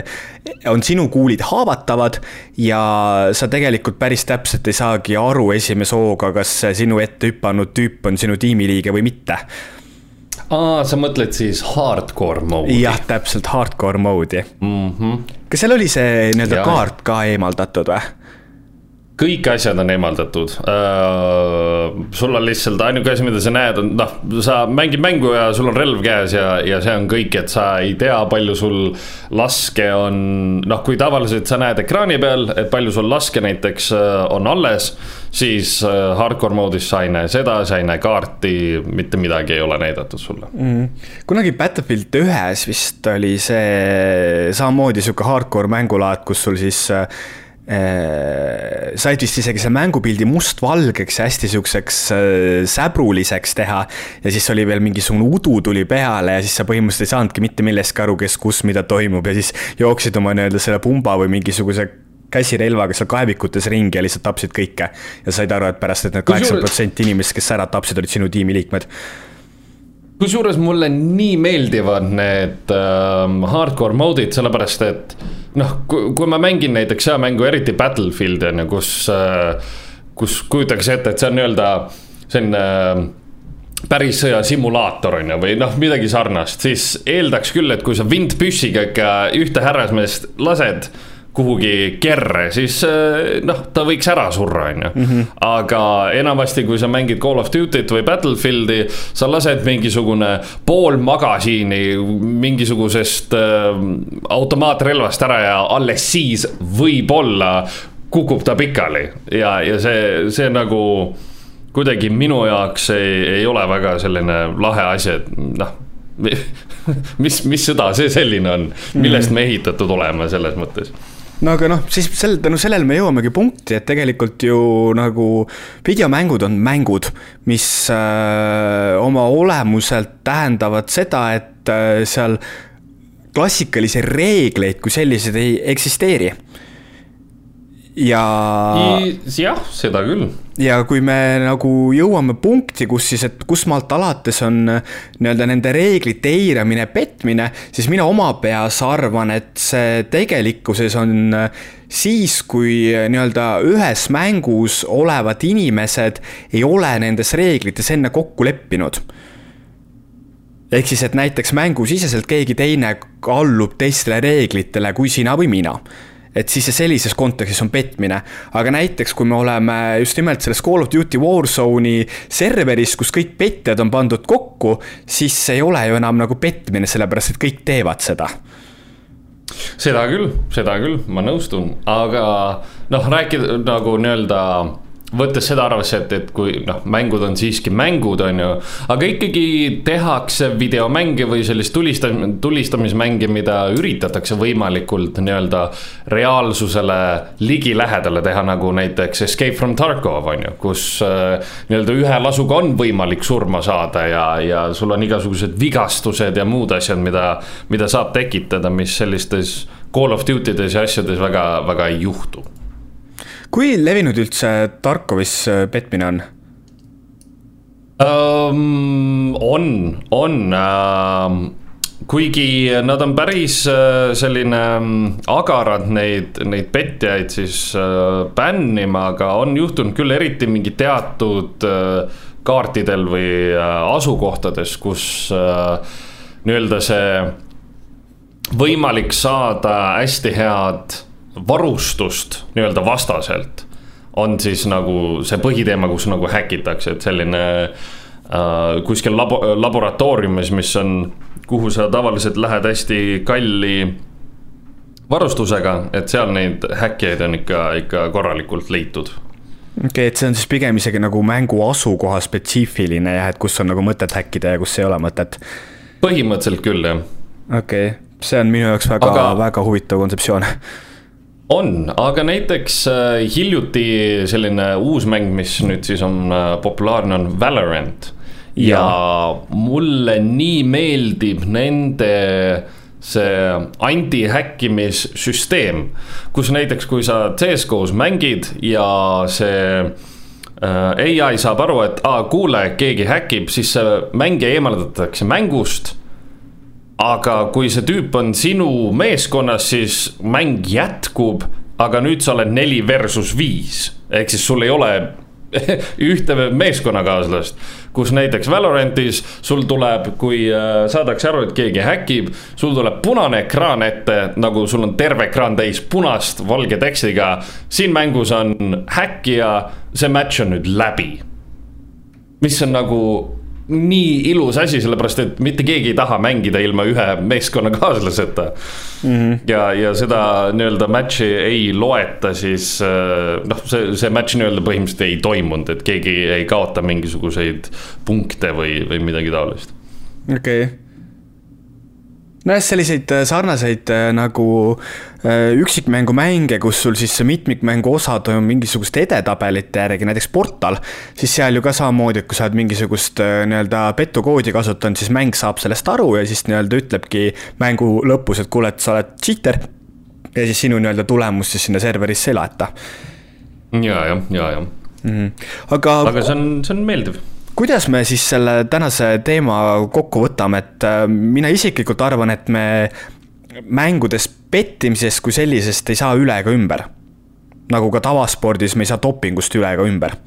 on sinu kuulid haavatavad ja sa tegelikult päris täpselt ei saagi aru esimese hooga, kas sinu ette hüpanud tüüp on sinu tiimiliige või mitte aa, sa mõtled siis hardcore mode'i? jah, täpselt hardcore mode'i mm. -hmm. kas seal oli see nii-öelda kaart ka eemaldatud või? Kõik asjad on eemaldatud uh,. sul on lihtsalt ainuke asi, mida sa näed, on noh, sa mängid mängu ja sul on relv käes ja, ja see on kõik, et sa ei tea, palju sul laske on. noh, kui tavaliselt sa näed ekraani peal, et palju sul laske näiteks uh, on alles siis uh, hardcore mode'is sa ei näe seda, sa ei näe kaarti, mitte midagi ei ole näidatud sulle mm.. kunagi Battlefield ühes vist oli see samamoodi sihuke hardcore mängulaad, kus sul siis uh, said vist isegi selle mängupildi mustvalgeks ja hästi siukseks säbruliseks teha. ja siis oli veel mingisugune udu tuli peale ja siis sa põhimõtteliselt ei saanudki mitte millestki aru, kes, kus, mida toimub ja siis jooksid oma nii-öelda selle pumba või mingisuguse käsirelvaga seal kaevikutes ringi ja lihtsalt tapsid kõike. ja said aru, et pärast, et need kaheksakümmend protsenti inimestest, kes ära tapsid, olid sinu tiimi liikmed kusjuures mulle nii meeldivad need äh, hardcore mode'id, sellepärast et noh, kui ma mängin näiteks sõjamängu, eriti Battlefield on ju, kus äh,, kus kujutage ette, et see on nii-öelda selline äh, päris sõja simulaator on ju, või noh, midagi sarnast, siis eeldaks küll, et kui sa vintpüssiga ikka ühte härrasmeest lased kuhugi kerre, siis äh, noh, ta võiks ära surra, on ju. Mhm. aga enamasti, kui sa mängid Call of Duty't või Battlefieldi, sa lased mingisugune pool magasiini mingisugusest äh, automaatrelvast ära ja alles siis võib-olla kukub ta pikali ja, ja see, see nagu kuidagi minu jaoks ei, ei ole väga selline lahe asi, et noh mis, mis sõda see selline on, millest mhm. me ehitatud oleme selles mõttes no aga noh, siis sel, tänu sellele me jõuamegi punkti, et tegelikult ju nagu videomängud on mängud, mis äh, oma olemuselt tähendavad seda, et äh, seal klassikalisi reegleid kui selliseid ei eksisteeri ja. jah, seda küll. ja kui me nagu jõuame punkti, kus siis, et kusmaalt alates on nii-öelda nende reeglite eiramine, petmine, siis mina oma peas arvan, et see tegelikkuses on siis, kui nii-öelda ühes mängus olevad inimesed ei ole nendes reeglites enne kokku leppinud ehk siis, et näiteks mängusiseselt keegi teine allub teistele reeglitele kui sina või mina et siis see sellises kontekstis on petmine. aga näiteks, kui me oleme just nimelt selles Call of Duty Warzone'i serveris, kus kõik petjad on pandud kokku, siis ei ole ju enam nagu petmine, sellepärast et kõik teevad seda seda küll, seda küll, ma nõustun, aga noh, rääkida nagu nii-öelda võttes seda arvesse, et, et kui noh, mängud on siiski mängud, on ju. aga ikkagi tehakse videomänge või sellist tulistam-, tulistamismänge, mida üritatakse võimalikult nii-öelda reaalsusele ligilähedale teha, nagu näiteks Escape from Tarkov on ju, kus äh, nii-öelda ühe lasuga on võimalik surma saada ja, ja sul on igasugused vigastused ja muud asjad, mida, mida saab tekitada, mis sellistes Call of Duty des ja asjades väga, väga ei juhtu kui levinud üldse Tarkovis äh, petmine on um,? on, on um kuigi nad on päris äh, selline mm, agarad neid, neid petjaid siis äh, bännima, aga on juhtunud küll eriti mingi teatud kaartidel või asukohtades, kus nii-öelda see võimalik saada hästi head varustust nii-öelda vastaselt on siis nagu see põhiteema, kus nagu häkitakse, et selline äh, kuskil labo-, laboratooriumis, mis on, kuhu sa tavaliselt lähed hästi kalli varustusega, et seal neid häkkijaid on ikka, ikka korralikult leitud okei okay,, et see on siis pigem isegi nagu mängu asukoha spetsiifiline jah, et kus on nagu mõtet häkkida ja kus ei ole mõtet? põhimõtteliselt küll, jah. okei okay., see on minu jaoks väga Aga..., väga huvitav kontseptsioon on, aga näiteks äh, hiljuti selline uus mäng, mis nüüd siis on äh, populaarne, on Valorant. ja mulle nii meeldib nende see anti-häkkimissüsteem, kus näiteks, kui sa CS-GO-s mängid ja see äh, ai saab aru, et aa, kuule, keegi häkib, siis see mängija eemaldatakse mängust aga kui see tüüp on sinu meeskonnas, siis mäng jätkub, aga nüüd sa oled neli versus viis. ehk siis sul ei ole ühte meeskonnakaaslast, kus näiteks Valorantis sul tuleb, kui äh, saadakse aru, et keegi häkib, sul tuleb punane ekraan ette, nagu sul on terve ekraan täis punast valge tekstiga. siin mängus on häkkija, see match on nüüd läbi. mis on nagu nii ilus asi, sellepärast et mitte keegi ei taha mängida ilma ühe meeskonnakaaslaseta mm. -hmm. ja, ja seda nii-öelda match'i ei loeta, siis äh, noh, see, see match nii-öelda põhimõtteliselt ei toimunud, et keegi ei kaota mingisuguseid punkte või, või midagi taolist. okei okay nojah, selliseid äh, sarnaseid äh, nagu äh, üksikmängumänge, kus sul siis mitmikmängu osad on mingisuguste edetabelite järgi, näiteks Portal, siis seal ju ka samamoodi, et kui sa oled mingisugust nii-öelda petukoodi kasutanud, siis mäng saab sellest aru ja siis nii-öelda ütlebki mängu lõpus, et kuule, et sa oled cheater. ja siis sinu nii-öelda tulemus siis sinna serverisse ei laeta. ja, jah, ja, jah mm. -hmm. aga. aga see on, see on meeldiv kuidas me siis selle tänase teema kokku võtame, et äh, mina isiklikult arvan, et me mängudes pettimisest kui sellisest ei saa üle ega ümber. nagu ka tavaspordis me ei saa dopingust üle ega ümber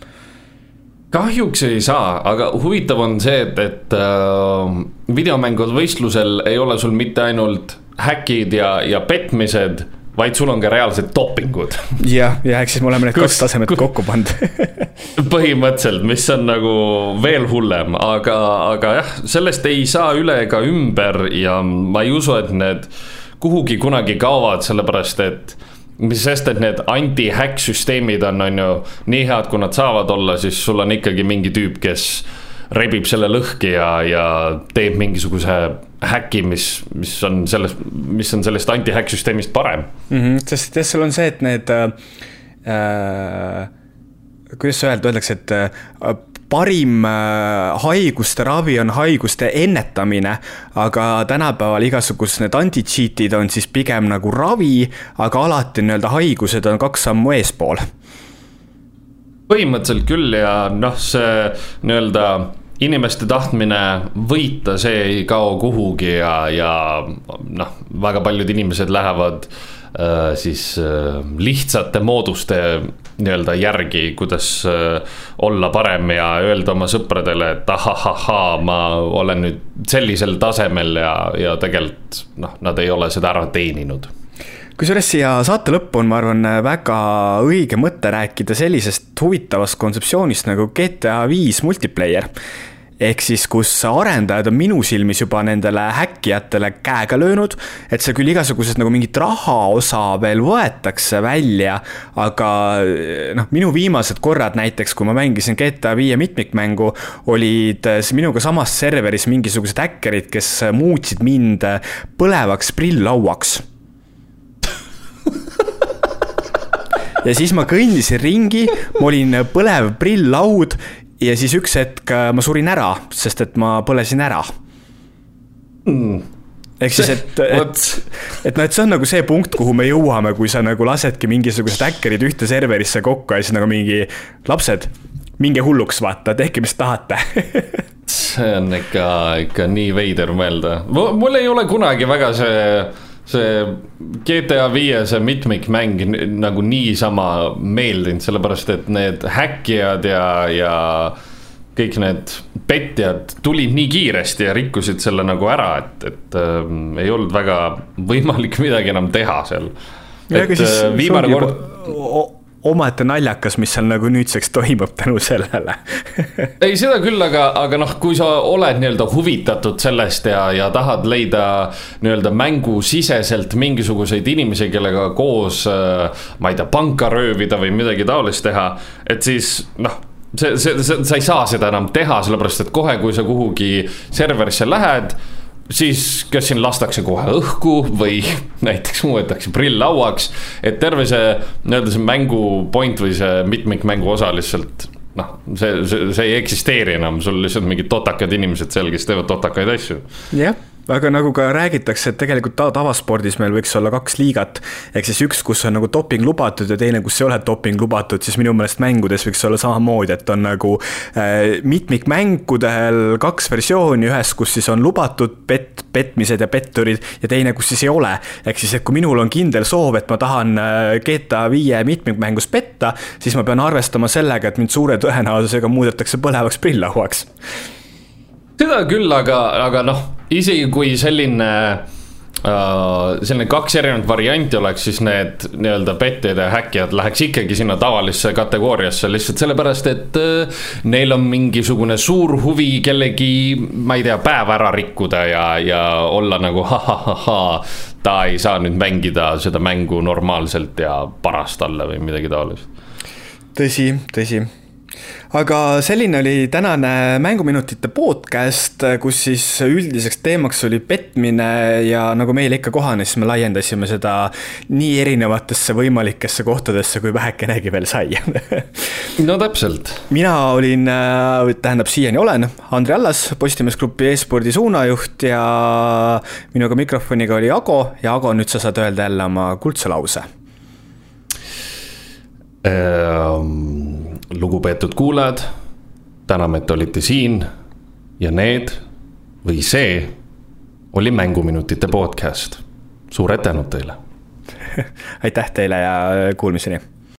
kahjuks ei saa, aga huvitav on see, et, et äh, videomängude võistlusel ei ole sul mitte ainult häkid ja, ja petmised, vaid sul on ka reaalsed dopingud. jah, ja eks siis me oleme need kaks tasemet kokku pannud põhimõtteliselt, mis on nagu veel hullem, aga, aga jah, sellest ei saa üle ega ümber ja ma ei usu, et need kuhugi kunagi kaovad, sellepärast et mis sest, et need anti-häkk süsteemid on, on ju nii head, kui nad saavad olla, siis sul on ikkagi mingi tüüp, kes rebib selle lõhki ja, ja teeb mingisuguse häki, mis, mis on sellest, mis on sellest anti-häkk süsteemist parem mm. -hmm, sest jah, seal on see, et need äh, äh kuidas öelda, öeldakse, et äh, parim äh, haiguste ravi on haiguste ennetamine, aga tänapäeval igasugused need anti-cheat'id on siis pigem nagu ravi, aga alati nii-öelda haigused on kaks sammu eespool. põhimõtteliselt küll ja noh, see nii-öelda inimeste tahtmine võita, see ei kao kuhugi ja, ja noh, väga paljud inimesed lähevad äh, siis äh, lihtsate mooduste nii-öelda järgi, kuidas äh, olla parem ja öelda oma sõpradele, et ahahahaa, ma olen nüüd sellisel tasemel ja, ja tegelikult noh, nad ei ole seda ära teeninud kusjuures siia saate lõppu on, ma arvan, väga õige mõte rääkida sellisest huvitavast kontseptsioonist nagu GTA viis multiplayer. Ehk siis, kus arendajad on minu silmis juba nendele häkkijatele käega löönud, et see küll igasugused nagu mingit rahaosa veel võetakse välja, aga noh, minu viimased korrad näiteks, kui ma mängisin GTA viie mitmikmängu, olid minuga samas serveris mingisugused häkkerid, kes muutsid mind põlevaks prilllauaks ja siis ma kõndisin ringi, ma olin põlev prilllaud ja siis üks hetk äh, ma surin ära, sest et ma põlesin ära. Mm ehk siis, et, et, et noh, et see on nagu see punkt, kuhu me jõuame, kui sa nagu lasedki mingisugused häkkerid ühte serverisse kokku ja siis nagu mingi lapsed, minge hulluks, vaata, tehke, mis tahate. See on ikka, ikka nii veider mõelda, mul ei ole kunagi väga see see GTA viie see mitmikmäng nagu niisama meeldinud, sellepärast et need häkkijad ja, ja kõik need petjad tulid nii kiiresti ja rikkusid selle nagu ära, et, et äh, ei olnud väga võimalik midagi enam teha seal. et äh, viimane kord omaette naljakas, mis seal nagu nüüdseks toimub tänu sellele. Ei, seda küll, aga, aga noh, kui sa oled nii-öelda huvitatud sellest ja, ja tahad leida nii-öelda mängusiseselt mingisuguseid inimesi, kellega koos, äh, ma ei tea, panka röövida või midagi taolist teha, et siis noh see, see, see, sa ei saa seda enam teha, sellepärast et kohe, kui sa kuhugi serverisse lähed siis kas siin lastakse kohe õhku või näiteks muudetakse prill lauaks. et terve see nii-öelda see mängu point või see mitmikmängu osa lihtsalt noh, see, see, see ei eksisteeri enam, sul lihtsalt mingid totakad inimesed seal, kes teevad totakaid asju. jah aga nagu ka räägitakse, et tegelikult ta tavaspordis meil võiks olla kaks liigat. ehk siis üks, kus on nagu doping lubatud ja teine, kus ei ole doping lubatud, siis minu meelest mängudes võiks olla samamoodi, et on nagu äh, mitmikmängudel kaks versiooni, ühes, kus siis on lubatud pet-, petmised ja petturid ja teine, kus siis ei ole. ehk siis, et kui minul on kindel soov, et ma tahan äh, GTA viie mitmikmängus petta, siis ma pean arvestama sellega, et mind suure tõenäosusega muudetakse põlevaks prilllauaks seda küll, aga, aga noh, isegi kui selline Uh, selline kaks erinevat varianti oleks, siis need nii-öelda petjad ja häkkijad läheks ikkagi sinna tavalisse kategooriasse lihtsalt sellepärast, et uh, neil on mingisugune suur huvi kellegi, ma ei tea, päev ära rikkuda ja, ja olla nagu ha-ha-ha-ha. ta ei saa nüüd mängida seda mängu normaalselt ja parast talle või midagi taolist. tõsi, tõsi aga selline oli tänane Mänguminutite podcast, kus siis üldiseks teemaks oli petmine ja nagu meile ikka kohane, siis me laiendasime seda nii erinevatesse võimalikesse kohtadesse, kui vähekenegi veel sai no täpselt. mina olin, äh, tähendab siiani olen, Andri Allas, Postimees Grupi e-spordi suunajuht ja minuga mikrofoniga oli Ago ja Ago, nüüd sa saad öelda jälle oma kuldse lause ähm lugupeetud kuulajad, täname, et olite siin ja need või see oli Mänguminutite podcast. suured tänud teile aitäh teile ja kuulmiseni